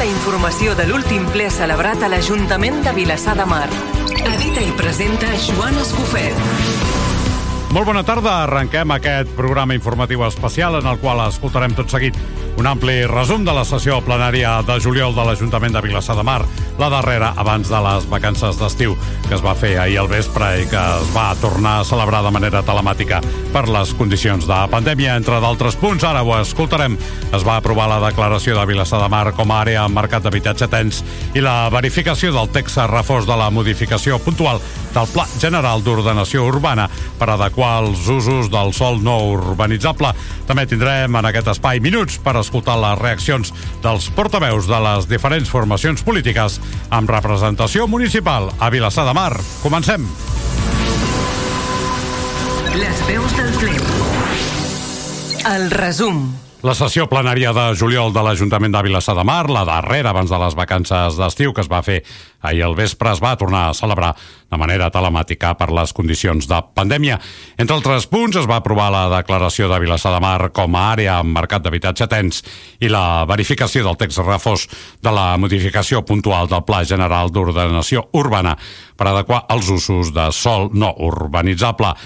la informació de l'últim ple celebrat a l'Ajuntament de Vilassar de Mar. Edita i presenta Joan Escofet. Molt bona tarda. Arrenquem aquest programa informatiu especial en el qual escoltarem tot seguit un ampli resum de la sessió plenària de juliol de l'Ajuntament de Vilassar de Mar, la darrera abans de les vacances d'estiu, que es va fer ahir al vespre i que es va tornar a celebrar de manera telemàtica per les condicions de pandèmia, entre d'altres punts. Ara ho escoltarem. Es va aprovar la declaració de Vilassar de Mar com a àrea amb mercat d'habitatge tens i la verificació del text reforç de la modificació puntual del Pla General d'Ordenació Urbana per adequar els usos del sol no urbanitzable. També tindrem en aquest espai minuts per escoltar les reaccions dels portaveus de les diferents formacions polítiques amb representació municipal a Vilassar de Mar. Comencem. Les veus del ple. El resum. La sessió plenària de juliol de l'Ajuntament de Vilassar de Mar, la darrera abans de les vacances d'estiu que es va fer ahir al vespre, es va tornar a celebrar de manera telemàtica per les condicions de pandèmia. Entre altres punts, es va aprovar la declaració de Vilassar de Mar com a àrea amb mercat d'habitatge tens i la verificació del text reforç de la modificació puntual del Pla General d'Ordenació Urbana per adequar els usos de sol no urbanitzable.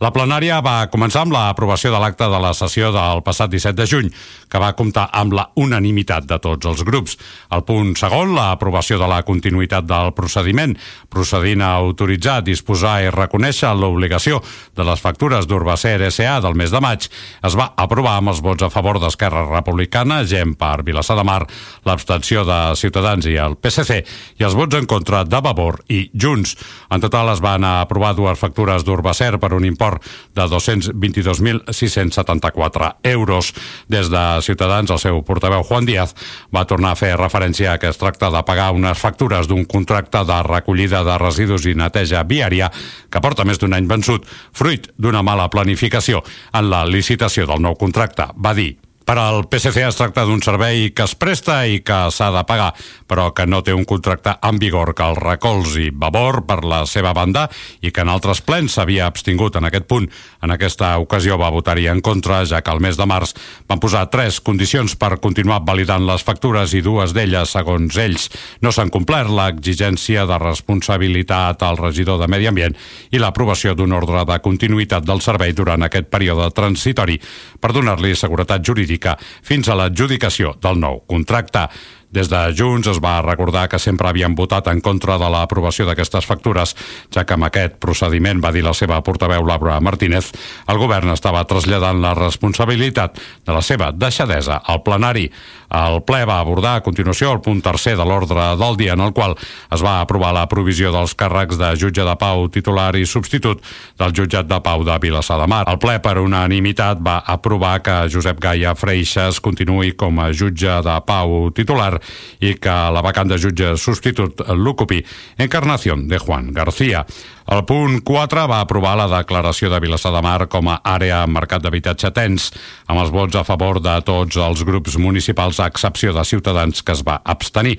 La plenària va començar amb l'aprovació de l'acte de la sessió del passat 17 de juny, que va comptar amb la unanimitat de tots els grups. El punt segon, l'aprovació de la continuïtat del procediment, procedint a autoritzar, disposar i reconèixer l'obligació de les factures d'Urbacer S.A. del mes de maig, es va aprovar amb els vots a favor d'Esquerra Republicana, GEM per Vilassar de Mar, l'abstenció de Ciutadans i el PSC, i els vots en contra de Vavor i Junts. En total es van aprovar dues factures d'Urbacer per un import de 222.674 euros. Des de Ciutadans, el seu portaveu Juan Díaz va tornar a fer referència a que es tracta de pagar unes factures d'un contracte de recollida de residus i neteja viària que porta més d'un any vençut, fruit d'una mala planificació en la licitació del nou contracte. Va dir per al PSC es tracta d'un servei que es presta i que s'ha de pagar, però que no té un contracte en vigor que el recolzi Vavor per la seva banda i que en altres plens s'havia abstingut en aquest punt. En aquesta ocasió va votar-hi en contra, ja que al mes de març van posar tres condicions per continuar validant les factures i dues d'elles, segons ells, no s'han complert l'exigència de responsabilitat al regidor de Medi Ambient i l'aprovació d'un ordre de continuïtat del servei durant aquest període transitori per donar-li seguretat jurídica fins a l'adjudicació del nou contracte. Des de Junts es va recordar que sempre havien votat en contra de l'aprovació d'aquestes factures, ja que amb aquest procediment, va dir la seva portaveu Laura Martínez, el govern estava traslladant la responsabilitat de la seva deixadesa al plenari. El ple va abordar a continuació el punt tercer de l'ordre del dia en el qual es va aprovar la provisió dels càrrecs de jutge de pau titular i substitut del jutjat de pau de Vilassar de Mar. El ple per unanimitat va aprovar que Josep Gaia Freixas continuï com a jutge de pau titular i que la vacant de jutge substitut l'ocupi Encarnación de Juan García. El punt 4 va aprovar la declaració de Vilassar de Mar com a àrea amb mercat d'habitatge tens, amb els vots a favor de tots els grups municipals, a excepció de Ciutadans, que es va abstenir.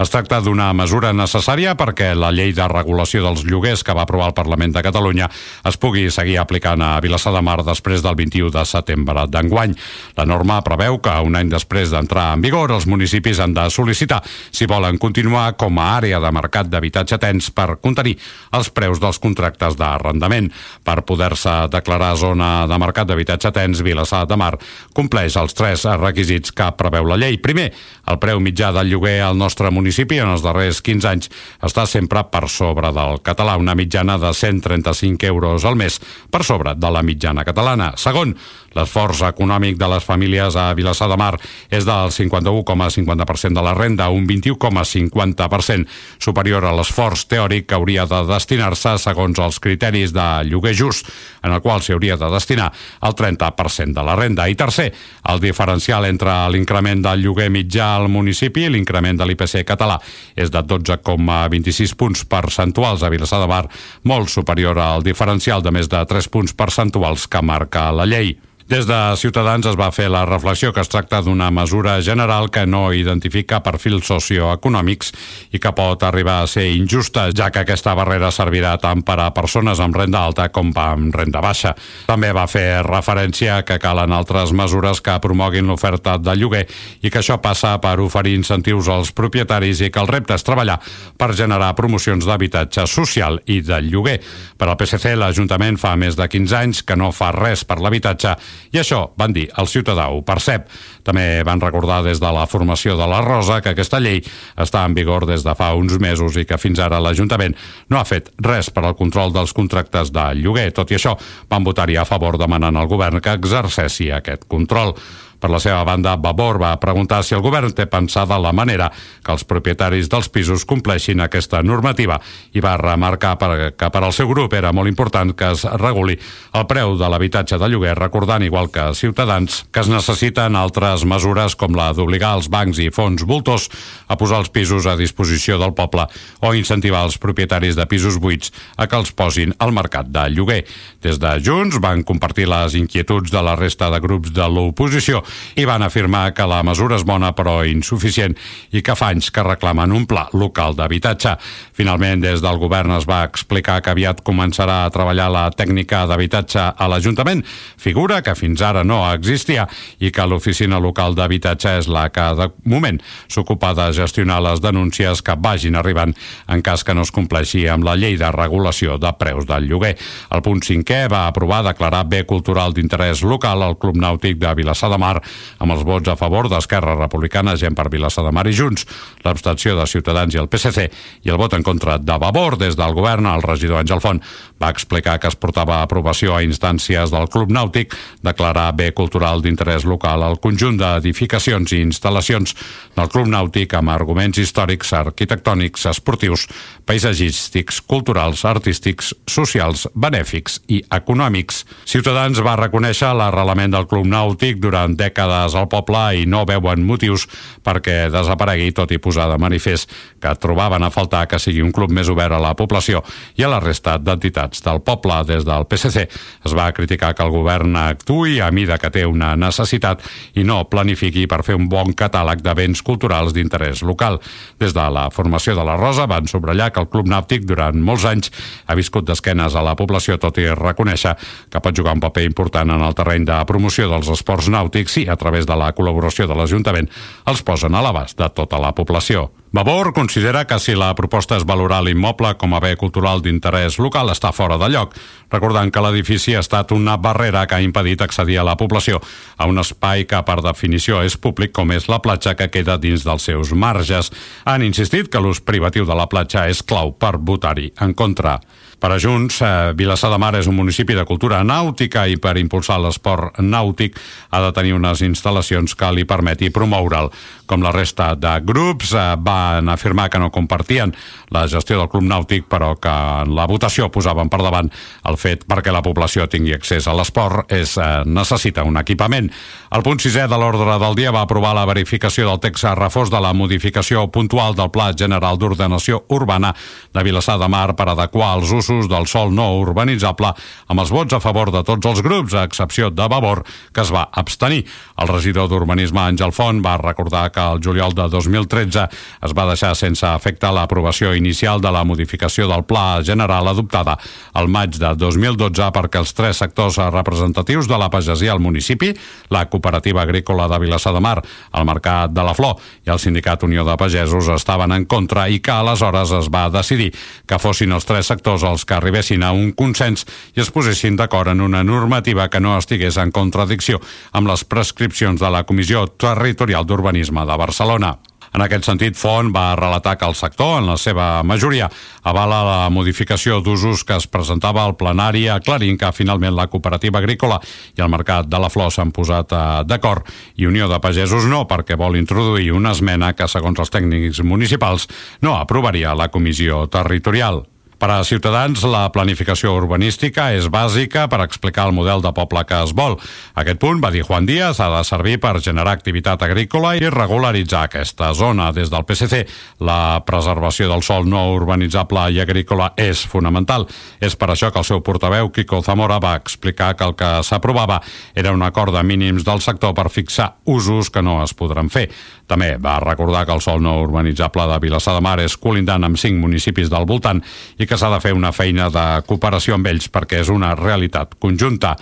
Es tracta d'una mesura necessària perquè la llei de regulació dels lloguers que va aprovar el Parlament de Catalunya es pugui seguir aplicant a Vilassar de Mar després del 21 de setembre d'enguany. La norma preveu que un any després d'entrar en vigor els municipis han de sol·licitar si volen continuar com a àrea de mercat d'habitatge tens per contenir els preus dels contractes d'arrendament. Per poder-se declarar zona de mercat d'habitatge tens, Vilassar de Mar compleix els tres requisits que preveu la llei. Primer, el preu mitjà del lloguer al nostre municipi en els darrers 15 anys està sempre per sobre del català, una mitjana de 135 euros al mes, per sobre de la mitjana catalana. Segon, l'esforç econòmic de les famílies a Vilassar de Mar és del 51,50% de la renda, un 21,50% superior a l'esforç teòric que hauria de destinar-se segons els criteris de lloguer just, en el qual s'hi hauria de destinar el 30% de la renda. I tercer, el diferencial entre l'increment del lloguer mitjà al municipi l'increment de l'IPC català és de 12,26 punts percentuals a Vilassar de Mar, molt superior al diferencial de més de 3 punts percentuals que marca la llei. Des de Ciutadans es va fer la reflexió que es tracta d'una mesura general que no identifica perfils socioeconòmics i que pot arribar a ser injusta, ja que aquesta barrera servirà tant per a persones amb renda alta com amb renda baixa. També va fer referència que calen altres mesures que promoguin l'oferta de lloguer i que això passa per oferir incentius als propietaris i que el repte és treballar per generar promocions d'habitatge social i de lloguer. Per al PSC, l'Ajuntament fa més de 15 anys que no fa res per l'habitatge i això, van dir, el ciutadà ho percep. També van recordar des de la formació de la Rosa que aquesta llei està en vigor des de fa uns mesos i que fins ara l'Ajuntament no ha fet res per al control dels contractes de lloguer. Tot i això, van votar-hi a favor demanant al govern que exercessi aquest control. Per la seva banda, Vavor va preguntar si el govern té pensada la manera que els propietaris dels pisos compleixin aquesta normativa i va remarcar per, que per al seu grup era molt important que es reguli el preu de l'habitatge de lloguer, recordant, igual que Ciutadans, que es necessiten altres mesures com la d'obligar els bancs i fons voltors a posar els pisos a disposició del poble o incentivar els propietaris de pisos buits a que els posin al mercat de lloguer. Des de Junts van compartir les inquietuds de la resta de grups de l'oposició i van afirmar que la mesura és bona però insuficient i que fa anys que reclamen un pla local d'habitatge. Finalment, des del govern es va explicar que aviat començarà a treballar la tècnica d'habitatge a l'Ajuntament, figura que fins ara no existia i que l'oficina local d'habitatge és la que de moment s'ocupa de gestionar les denúncies que vagin arribant en cas que no es compleixi amb la llei de regulació de preus del lloguer. El punt cinquè va aprovar declarar bé cultural d'interès local al Club Nàutic de Vilassar de Mar amb els vots a favor d'Esquerra Republicana, gent per Vilassar de Mar i Junts, l'abstenció de Ciutadans i el PSC i el vot en contra de Vavor des del govern, el regidor Àngel Font va explicar que es portava a aprovació a instàncies del Club Nàutic declarar bé cultural d'interès local al conjunt d'edificacions i instal·lacions del Club Nàutic amb arguments històrics, arquitectònics, esportius, paisatgístics, culturals, artístics, socials, benèfics i econòmics. Ciutadans va reconèixer l'arrelament del Club Nàutic durant dècades al poble i no veuen motius perquè desaparegui, tot i posar de manifest que trobaven a faltar que sigui un club més obert a la població i a la resta d'entitats del poble. Des del PSC es va criticar que el govern actui a mida que té una necessitat i no planifiqui per fer un bon catàleg de béns culturals d'interès local. Des de la formació de la Rosa van subratllar que el Club Nàutic durant molts anys ha viscut d'esquenes a la població, tot i reconèixer que pot jugar un paper important en el terreny de promoció dels esports nàutics i, a través de la col·laboració de l'Ajuntament, els posen a l'abast de tota la població. Vavor considera que si la proposta és valorar l'immoble com a bé cultural d'interès local està fora de lloc, recordant que l'edifici ha estat una barrera que ha impedit accedir a la població a un espai que per definició és públic com és la platja que queda dins dels seus marges. Han insistit que l'ús privatiu de la platja és clau per votar-hi en contra. Per a Junts, eh, Vilassar de Mar és un municipi de cultura nàutica i per impulsar l'esport nàutic ha de tenir unes instal·lacions que li permeti promoure'l. Com la resta de grups, eh, van afirmar que no compartien la gestió del club nàutic, però que en la votació posaven per davant el fet perquè la població tingui accés a l'esport és eh, necessita un equipament. El punt sisè de l'ordre del dia va aprovar la verificació del text a reforç de la modificació puntual del Pla General d'Ordenació Urbana de Vilassar de Mar per adequar els usos usos del sol no urbanitzable amb els vots a favor de tots els grups, a excepció de Vavor, que es va abstenir. El regidor d'Urbanisme Àngel Font va recordar que el juliol de 2013 es va deixar sense efecte l'aprovació inicial de la modificació del Pla General adoptada al maig de 2012 perquè els tres sectors representatius de la pagesia al municipi, la Cooperativa Agrícola de Vilassar de Mar, el Mercat de la Flor i el Sindicat Unió de Pagesos estaven en contra i que aleshores es va decidir que fossin els tres sectors els els que arribessin a un consens i es posessin d'acord en una normativa que no estigués en contradicció amb les prescripcions de la Comissió Territorial d'Urbanisme de Barcelona. En aquest sentit, Font va relatar que el sector, en la seva majoria, avala la modificació d'usos que es presentava al plenari aclarint que finalment la cooperativa agrícola i el mercat de la flor s'han posat eh, d'acord i Unió de Pagesos no, perquè vol introduir una esmena que, segons els tècnics municipals, no aprovaria la comissió territorial. Per a Ciutadans, la planificació urbanística és bàsica per explicar el model de poble que es vol. Aquest punt, va dir Juan Díaz, ha de servir per generar activitat agrícola i regularitzar aquesta zona. Des del PSC, la preservació del sol no urbanitzable i agrícola és fonamental. És per això que el seu portaveu, Kiko Zamora, va explicar que el que s'aprovava era un acord de mínims del sector per fixar usos que no es podran fer. També va recordar que el sol no urbanitzable de Vilassar de Mar és colindant amb cinc municipis del voltant i que s'ha de fer una feina de cooperació amb ells perquè és una realitat conjunta.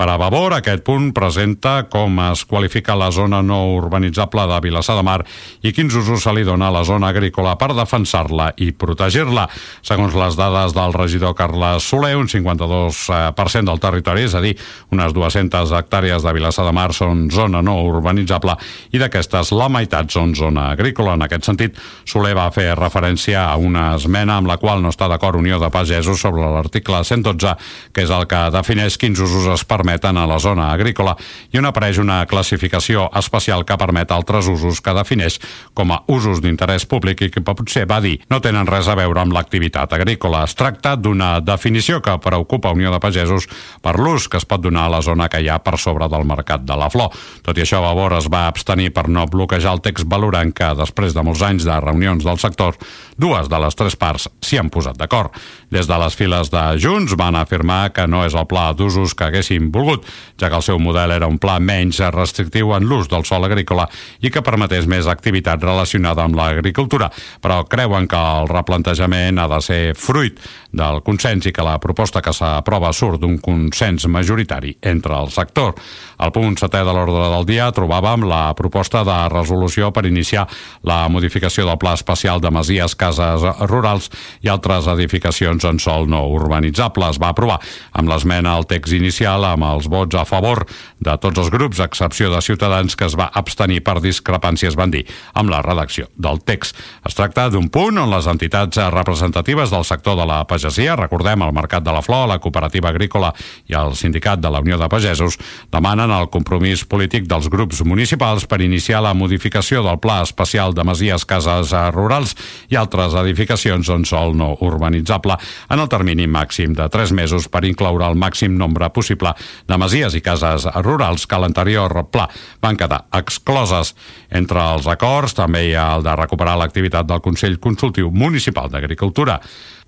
Per a Vavor, aquest punt presenta com es qualifica la zona no urbanitzable de Vilassar de Mar i quins usos se li dona a la zona agrícola per defensar-la i protegir-la. Segons les dades del regidor Carles Soler, un 52% del territori, és a dir, unes 200 hectàrees de Vilassar de Mar són zona no urbanitzable i d'aquestes la meitat són zona agrícola. En aquest sentit, Soler va fer referència a una esmena amb la qual no està d'acord Unió de Pagesos sobre l'article 112, que és el que defineix quins usos es permeten permeten a la zona agrícola i on apareix una classificació especial que permet altres usos que defineix com a usos d'interès públic i que potser va dir no tenen res a veure amb l'activitat agrícola. Es tracta d'una definició que preocupa Unió de Pagesos per l'ús que es pot donar a la zona que hi ha per sobre del mercat de la flor. Tot i això, Vavor es va abstenir per no bloquejar el text valorant que, després de molts anys de reunions del sector, dues de les tres parts s'hi han posat d'acord. Des de les files de Junts van afirmar que no és el pla d'usos que haguessin volgut, ja que el seu model era un pla menys restrictiu en l'ús del sol agrícola i que permetés més activitat relacionada amb l'agricultura, però creuen que el replantejament ha de ser fruit del consens i que la proposta que s'aprova surt d'un consens majoritari entre el sector. Al punt setè de l'ordre del dia trobàvem la proposta de resolució per iniciar la modificació del Pla Especial de Masies, Cases Rurals i altres edificacions en sol no urbanitzable. Es va aprovar amb l'esmena al text inicial amb els vots a favor de tots els grups, a excepció de Ciutadans, que es va abstenir per discrepàncies, van dir, amb la redacció del text. Es tracta d'un punt on les entitats representatives del sector de la pagesia, recordem el Mercat de la Flor, la Cooperativa Agrícola i el Sindicat de la Unió de Pagesos, demanen el compromís polític dels grups municipals per iniciar la modificació del Pla Especial de Masies, Cases Rurals i altres edificacions on sol no urbanitzable en el termini màxim de 3 mesos per incloure el màxim nombre possible de masies i cases rurals que l'anterior pla van quedar excloses. Entre els acords també hi ha el de recuperar l'activitat del Consell Consultiu Municipal d'Agricultura.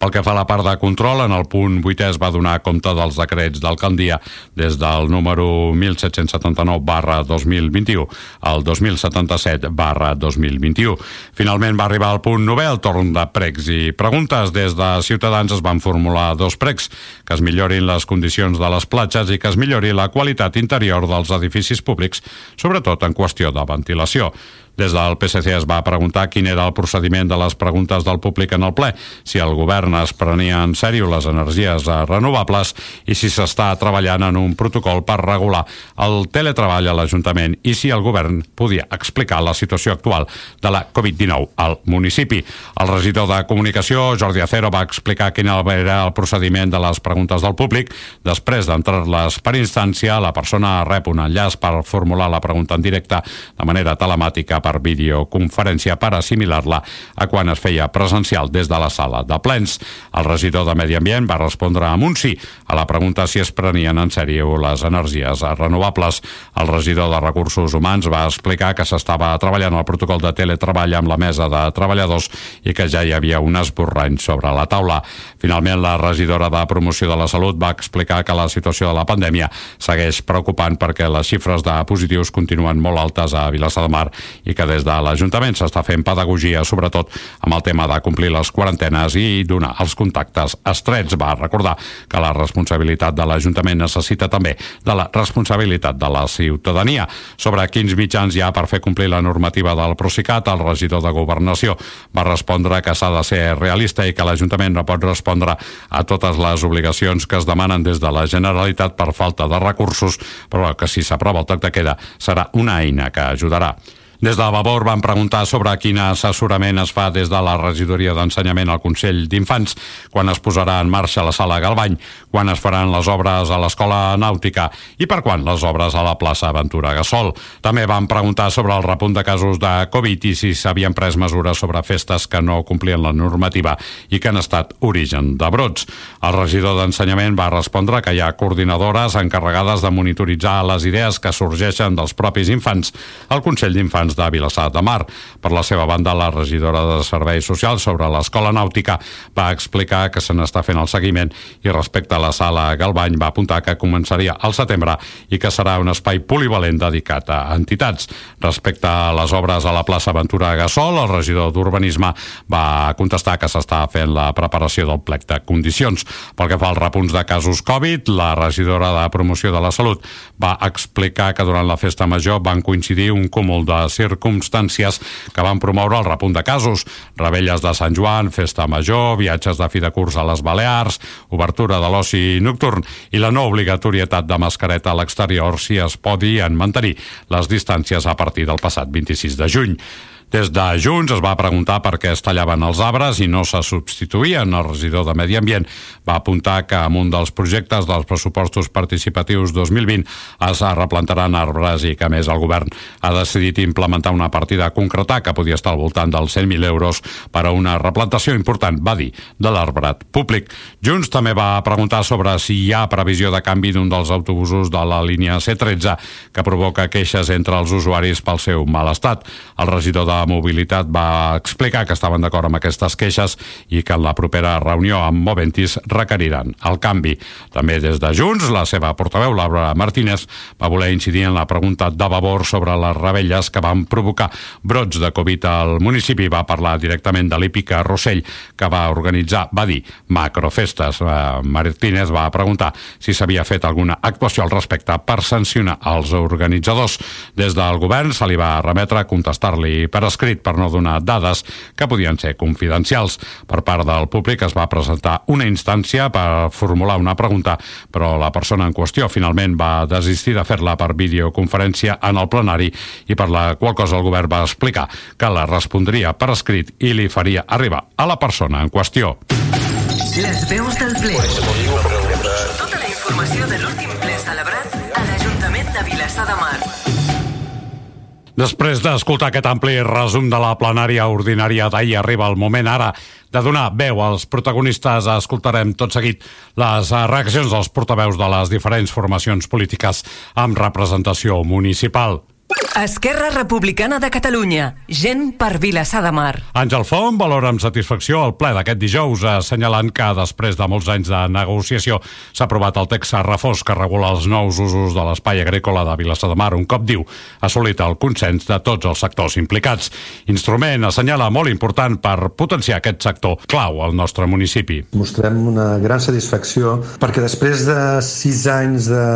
Pel que fa a la part de control, en el punt 8è es va donar compte dels decrets d'alcaldia des del número 1779 barra 2021 al 2077 barra 2021. Finalment va arribar al punt 9è, el torn de pregs i preguntes. Des de Ciutadans es van formular dos pregs, que es millorin les condicions de les platges i que es millori la qualitat interior dels edificis públics, sobretot en qüestió de ventilació. Des del PSC es va preguntar quin era el procediment de les preguntes del públic en el ple, si el govern es prenia en sèrio les energies renovables i si s'està treballant en un protocol per regular el teletreball a l'Ajuntament i si el govern podia explicar la situació actual de la Covid-19 al municipi. El regidor de Comunicació, Jordi Acero, va explicar quin era el procediment de les preguntes del públic. Després d'entrar-les per instància, la persona rep un enllaç per formular la pregunta en directe de manera telemàtica per videoconferència per assimilar-la a quan es feia presencial des de la sala de plens. El regidor de Medi Ambient va respondre amb un sí a la pregunta si es prenien en sèrio les energies renovables. El regidor de Recursos Humans va explicar que s'estava treballant el protocol de teletreball amb la mesa de treballadors i que ja hi havia un esborrany sobre la taula. Finalment, la regidora de Promoció de la Salut va explicar que la situació de la pandèmia segueix preocupant perquè les xifres de positius continuen molt altes a Vilassar de Mar i i que des de l'Ajuntament s'està fent pedagogia, sobretot amb el tema de complir les quarantenes i donar els contactes estrets. Va recordar que la responsabilitat de l'Ajuntament necessita també de la responsabilitat de la ciutadania. Sobre quins mitjans hi ha per fer complir la normativa del Procicat, el regidor de Governació va respondre que s'ha de ser realista i que l'Ajuntament no pot respondre a totes les obligacions que es demanen des de la Generalitat per falta de recursos, però que si s'aprova el toc de queda serà una eina que ajudarà. Des de Vavor van preguntar sobre quin assessorament es fa des de la regidoria d'ensenyament al Consell d'Infants, quan es posarà en marxa la sala Galbany, quan es faran les obres a l'Escola Nàutica i per quan les obres a la plaça Aventura Gasol. També van preguntar sobre el repunt de casos de Covid i si s'havien pres mesures sobre festes que no complien la normativa i que han estat origen de brots. El regidor d'Ensenyament va respondre que hi ha coordinadores encarregades de monitoritzar les idees que sorgeixen dels propis infants al Consell d'Infants Ciutadans de Vilassar de Mar. Per la seva banda, la regidora de Serveis Socials sobre l'Escola Nàutica va explicar que se n'està fent el seguiment i respecte a la sala Galbany va apuntar que començaria al setembre i que serà un espai polivalent dedicat a entitats. Respecte a les obres a la plaça Aventura Gasol, el regidor d'Urbanisme va contestar que s'està fent la preparació del plec de condicions. Pel que fa als repunts de casos Covid, la regidora de Promoció de la Salut va explicar que durant la festa major van coincidir un cúmul de circumstàncies que van promoure el repunt de casos. Rebelles de Sant Joan, festa major, viatges de fi de curs a les Balears, obertura de l'oci nocturn i la no obligatorietat de mascareta a l'exterior si es podien mantenir les distàncies a partir del passat 26 de juny. Des de Junts es va preguntar per què es tallaven els arbres i no se substituïen. El regidor de Medi Ambient va apuntar que amb un dels projectes dels pressupostos participatius 2020 es replantaran arbres i que més el govern ha decidit implementar una partida concreta que podia estar al voltant dels 100.000 euros per a una replantació important, va dir, de l'arbrat públic. Junts també va preguntar sobre si hi ha previsió de canvi d'un dels autobusos de la línia C13 que provoca queixes entre els usuaris pel seu mal estat. El regidor de Mobilitat va explicar que estaven d'acord amb aquestes queixes i que en la propera reunió amb Moventis requeriran el canvi. També des de Junts, la seva portaveu, Laura Martínez, va voler incidir en la pregunta de Vavor sobre les rebelles que van provocar brots de Covid al municipi. Va parlar directament de l'Hípica Rossell, que va organitzar, va dir, macrofestes. Eh, Martínez va preguntar si s'havia fet alguna actuació al respecte per sancionar els organitzadors. Des del govern se li va remetre a contestar-li per escrit per no donar dades que podien ser confidencials. Per part del públic es va presentar una instància per formular una pregunta, però la persona en qüestió finalment va desistir de fer-la per videoconferència en el plenari i per la qual cosa el govern va explicar que la respondria per escrit i li faria arribar a la persona en qüestió. Les veus del ple. Tota la informació de l'últim Després d'escoltar aquest ampli resum de la plenària ordinària d'ahir, arriba el moment ara de donar veu als protagonistes. Escoltarem tot seguit les reaccions dels portaveus de les diferents formacions polítiques amb representació municipal. Esquerra Republicana de Catalunya. Gent per Vilassar de Mar. Àngel Font valora amb satisfacció el ple d'aquest dijous, assenyalant que després de molts anys de negociació s'ha aprovat el text refós que regula els nous usos de l'espai agrícola de Vilassar de Mar, un cop diu, ha assolit el consens de tots els sectors implicats. Instrument assenyala molt important per potenciar aquest sector clau al nostre municipi. Mostrem una gran satisfacció perquè després de sis anys de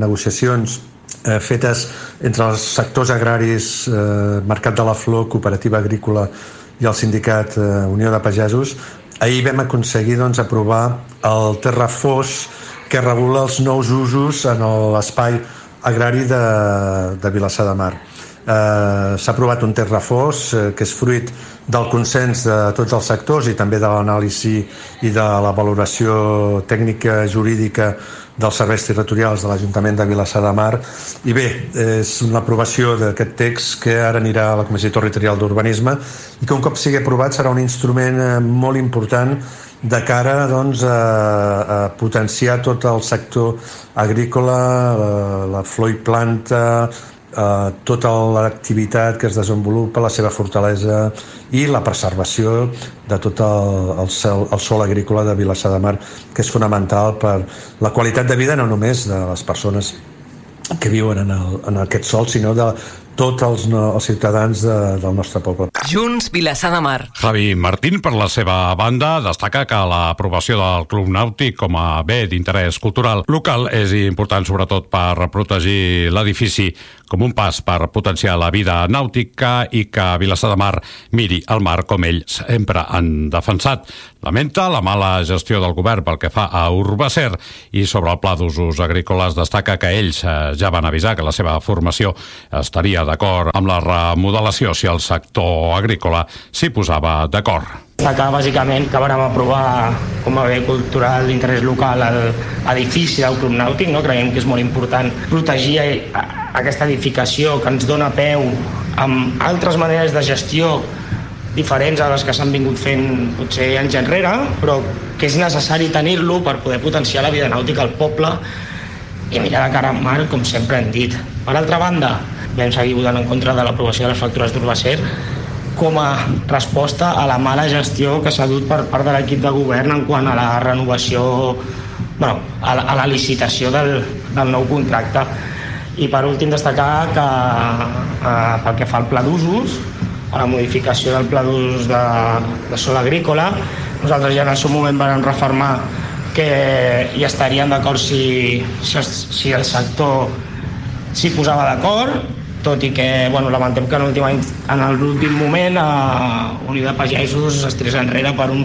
negociacions eh, fetes entre els sectors agraris, eh, Mercat de la Flor, Cooperativa Agrícola i el sindicat eh, Unió de Pagesos, ahir vam aconseguir doncs, aprovar el terrafós que regula els nous usos en l'espai agrari de, de Vilassar de Mar. Eh, S'ha aprovat un terrafós eh, que és fruit del consens de tots els sectors i també de l'anàlisi i de la valoració tècnica jurídica dels serveis territorials de l'Ajuntament de Vilassar de Mar. I bé, és una aprovació d'aquest text que ara anirà a la Comissió Territorial d'Urbanisme i que un cop sigui aprovat serà un instrument eh, molt important de cara doncs, a, a potenciar tot el sector agrícola, la, la flor i planta, eh, tota l'activitat que es desenvolupa, la seva fortalesa i la preservació de tot el, el, cel, el sol agrícola de Vilassar de Mar, que és fonamental per la qualitat de vida no només de les persones que viuen en, el, en aquest sol, sinó de tots els, no, els ciutadans de, del nostre poble. Junts, Vilassar de Mar. Javi Martín, per la seva banda, destaca que l'aprovació del Club Nàutic com a bé d'interès cultural local és important sobretot per protegir l'edifici com un pas per potenciar la vida nàutica i que Vilassar de Mar miri el mar com ells sempre han defensat. Lamenta la mala gestió del govern pel que fa a Urbacer i sobre el pla d'usos agrícoles destaca que ells eh, ja van avisar que la seva formació estaria d'acord amb la remodelació si el sector agrícola s'hi posava d'acord. Destacar bàsicament que vàrem aprovar com a bé cultural d'interès local l'edifici del Club Nàutic, no? creiem que és molt important protegir aquesta edificació que ens dona peu amb altres maneres de gestió diferents a les que s'han vingut fent potser anys enrere, però que és necessari tenir-lo per poder potenciar la vida nàutica al poble i mirar de cara al mar, com sempre hem dit. Per altra banda, vam seguir votant en contra de l'aprovació de les factures d'Urbacer com a resposta a la mala gestió que s'ha dut per part de l'equip de govern en quant a la renovació, bueno, a, la, a la licitació del, del nou contracte. I per últim destacar que eh, pel que fa al pla d'usos, a la modificació del pla d'usos de, de sol agrícola, nosaltres ja en el seu moment vam reformar que hi estaríem d'acord si, si, si el sector s'hi posava d'acord tot i que bueno, lamentem que en l'últim moment eh, Unió de Pagesos es tirés enrere per, un,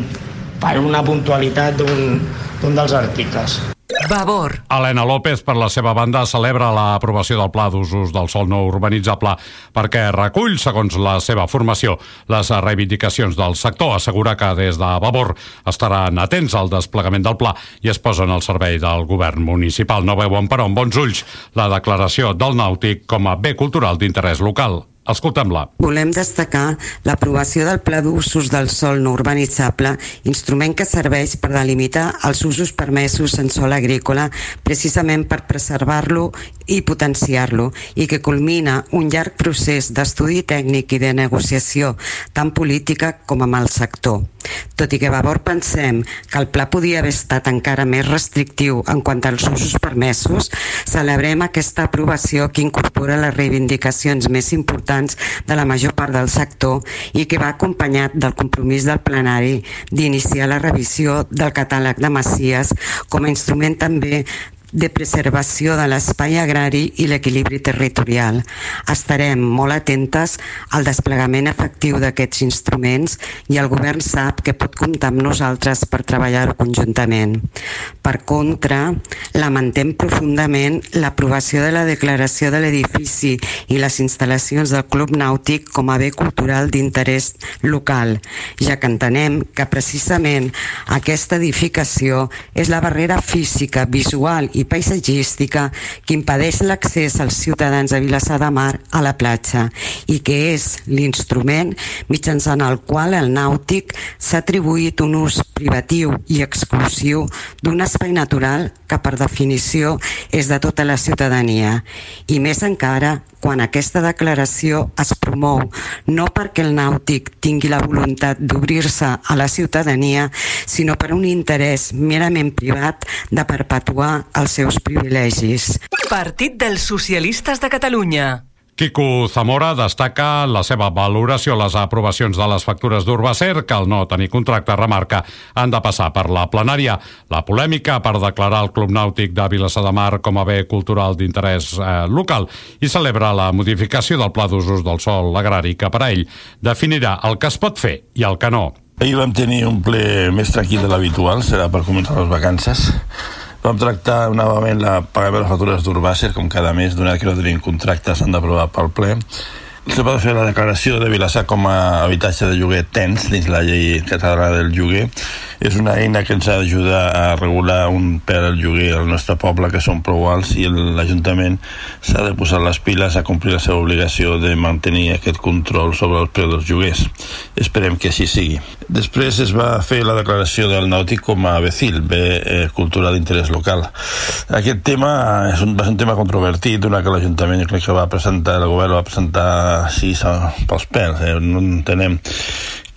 per una puntualitat d'un dels articles. Vavor. Helena López, per la seva banda, celebra l'aprovació del Pla d'usos del sol no urbanitzable perquè recull, segons la seva formació, les reivindicacions del sector. Assegura que des de Vavor estaran atents al desplegament del pla i es posen al servei del govern municipal. No veuen, però, amb bons ulls la declaració del nàutic com a bé cultural d'interès local. Escoltem-la. Volem destacar l'aprovació del Pla d'Usos del Sol no urbanitzable, instrument que serveix per delimitar els usos permesos en sol agrícola precisament per preservar-lo i potenciar-lo i que culmina un llarg procés d'estudi tècnic i de negociació tant política com amb el sector. Tot i que Vavor pensem que el pla podia haver estat encara més restrictiu en quant als usos permesos, celebrem aquesta aprovació que incorpora les reivindicacions més importants de la major part del sector i que va acompanyat del compromís del plenari d'iniciar la revisió del catàleg de Macies com a instrument també de preservació de l'espai agrari i l'equilibri territorial. Estarem molt atentes al desplegament efectiu d'aquests instruments i el govern sap que pot comptar amb nosaltres per treballar-ho conjuntament. Per contra, lamentem profundament l'aprovació de la declaració de l'edifici i les instal·lacions del Club Nàutic com a bé cultural d'interès local, ja que entenem que precisament aquesta edificació és la barrera física, visual i paisatgística que impedeix l'accés als ciutadans de Vilassar de Mar a la platja i que és l'instrument mitjançant el qual el nàutic s'ha atribuït un ús privatiu i exclusiu d'un espai natural que per definició és de tota la ciutadania. I més encara quan aquesta declaració es promou no perquè el nàutic tingui la voluntat d'obrir-se a la ciutadania, sinó per un interès merament privat de perpetuar els seus privilegis. Partit dels Socialistes de Catalunya. Quico Zamora destaca la seva valoració les aprovacions de les factures d'Urbacer, que al no tenir contracte remarca han de passar per la plenària. La polèmica per declarar el Club Nàutic de Vilassar de Mar com a bé cultural d'interès eh, local i celebra la modificació del pla d'usos del sol agrari que per a ell definirà el que es pot fer i el que no. Ahir vam tenir un ple més tranquil de l'habitual, serà per començar les vacances Vam tractar novament la pagament de les factures d'Urbàcer, com cada mes, donat que no tenim contractes, s'han d'aprovar pel ple. Se pot fer la declaració de Vilassar com a habitatge de lloguer tens dins la llei catalana del lloguer és una eina que ens ha d'ajudar a regular un per al lloguer al nostre poble que són prou alts i l'Ajuntament s'ha de posar les piles a complir la seva obligació de mantenir aquest control sobre els preus dels lloguers. Esperem que així sigui. Després es va fer la declaració del nàutic com a becil, bé eh, cultura d'interès local. Aquest tema és un, va ser un tema controvertit, una que l'Ajuntament crec que va presentar, el govern va presentar així pels pèls, eh? no entenem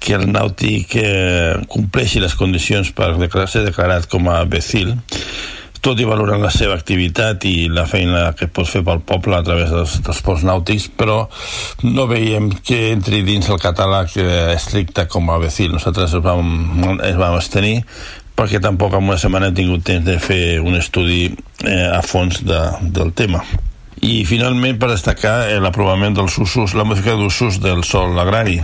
que el nàutic eh, compleixi les condicions per ser declarat com a becil, tot i valorant la seva activitat i la feina que pot fer pel poble a través dels, dels ports nàutics, però no veiem que entri dins el catàleg eh, estricte com a becil. Nosaltres es vam, es vam estenir perquè tampoc en una setmana hem tingut temps de fer un estudi eh, a fons de, del tema I finalment, per destacar eh, l'aprovament dels usos, la modificació d'usos del sol agrari.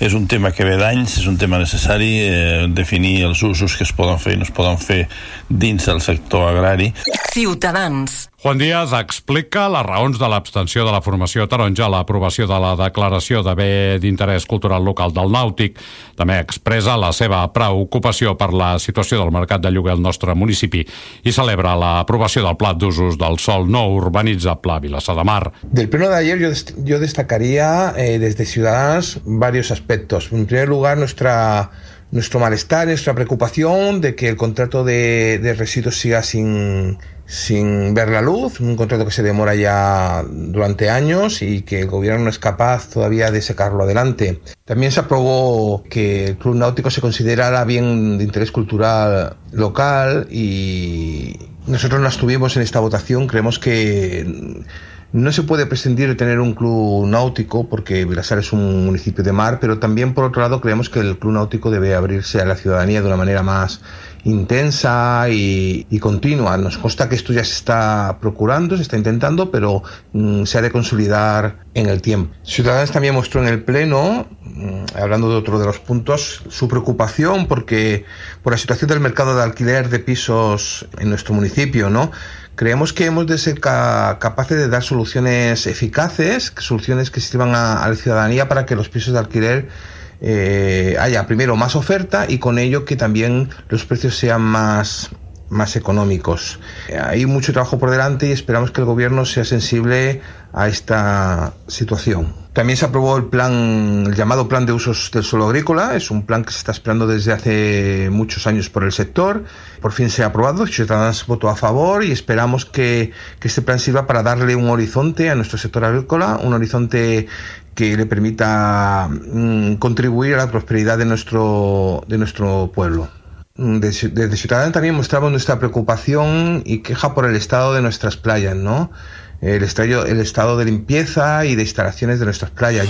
És un tema que ve d'anys, és un tema necessari, eh, definir els usos que es poden fer i no es poden fer dins del sector agrari. Ciutadans. Juan Díaz explica les raons de l'abstenció de la formació taronja a l'aprovació de la declaració de bé d'interès cultural local del Nàutic. També expressa la seva preocupació per la situació del mercat de lloguer al nostre municipi i celebra l'aprovació del plat d'usos del sol no urbanitzable a Vilassar de Mar. Del pleno de ayer yo, yo destacaría eh, desde Ciudadanos varios aspectos. En primer lugar, nuestra nuestro malestar, nuestra preocupación de que el contrato de, de residuos siga sin, sin ver la luz, un contrato que se demora ya durante años y que el gobierno no es capaz todavía de sacarlo adelante. También se aprobó que el Club Náutico se considerara bien de interés cultural local y nosotros no estuvimos en esta votación, creemos que no se puede prescindir de tener un club náutico porque Vilasar es un municipio de mar, pero también por otro lado creemos que el club náutico debe abrirse a la ciudadanía de una manera más intensa y, continua. Nos consta que esto ya se está procurando, se está intentando, pero mm, se ha de consolidar en el tiempo. Ciudadanos también mostró en el Pleno, mm, hablando de otro de los puntos, su preocupación porque por la situación del mercado de alquiler de pisos en nuestro municipio, ¿no? Creemos que hemos de ser ca capaces de dar soluciones eficaces, soluciones que sirvan a, a la ciudadanía para que los pisos de alquiler eh, haya primero más oferta y con ello que también los precios sean más, más económicos. Hay mucho trabajo por delante y esperamos que el gobierno sea sensible a esta situación. También se aprobó el plan, el llamado plan de usos del suelo agrícola. Es un plan que se está esperando desde hace muchos años por el sector. Por fin se ha aprobado. Ciudadanos votó a favor y esperamos que, este plan sirva para darle un horizonte a nuestro sector agrícola, un horizonte que le permita mmm, contribuir a la prosperidad de nuestro, de nuestro pueblo. Desde, desde Ciudadanos también mostramos nuestra preocupación y queja por el estado de nuestras playas, ¿no? El, estrello, el estado de limpieza y de instalaciones de nuestras playas.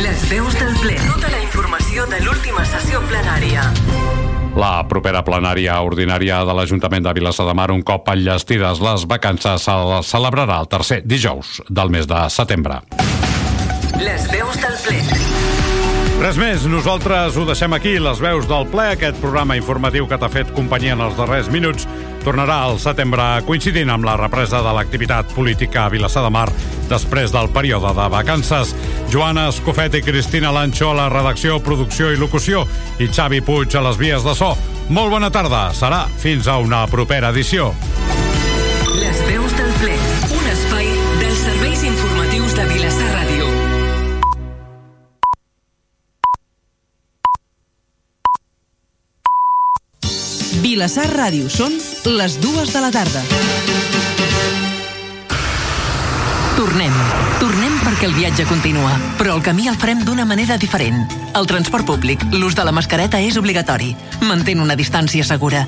Les veus del ple. Tota la informació de l'última sessió plenària. La propera plenària ordinària de l'Ajuntament de Vilassar de Mar, un cop enllestides les vacances, se celebrarà el tercer dijous del mes de setembre. Les veus del ple. Res més, nosaltres ho deixem aquí, les veus del ple, aquest programa informatiu que t'ha fet companyia en els darrers minuts tornarà al setembre coincidint amb la represa de l'activitat política a Vilassar de Mar després del període de vacances. Joana Escofet i Cristina Lancho a la redacció, producció i locució i Xavi Puig a les vies de so. Molt bona tarda, serà fins a una propera edició. Vilassar Ràdio. Són les dues de la tarda. Tornem. Tornem perquè el viatge continua, però el camí el farem d'una manera diferent. El transport públic, l'ús de la mascareta és obligatori. Mantén una distància segura.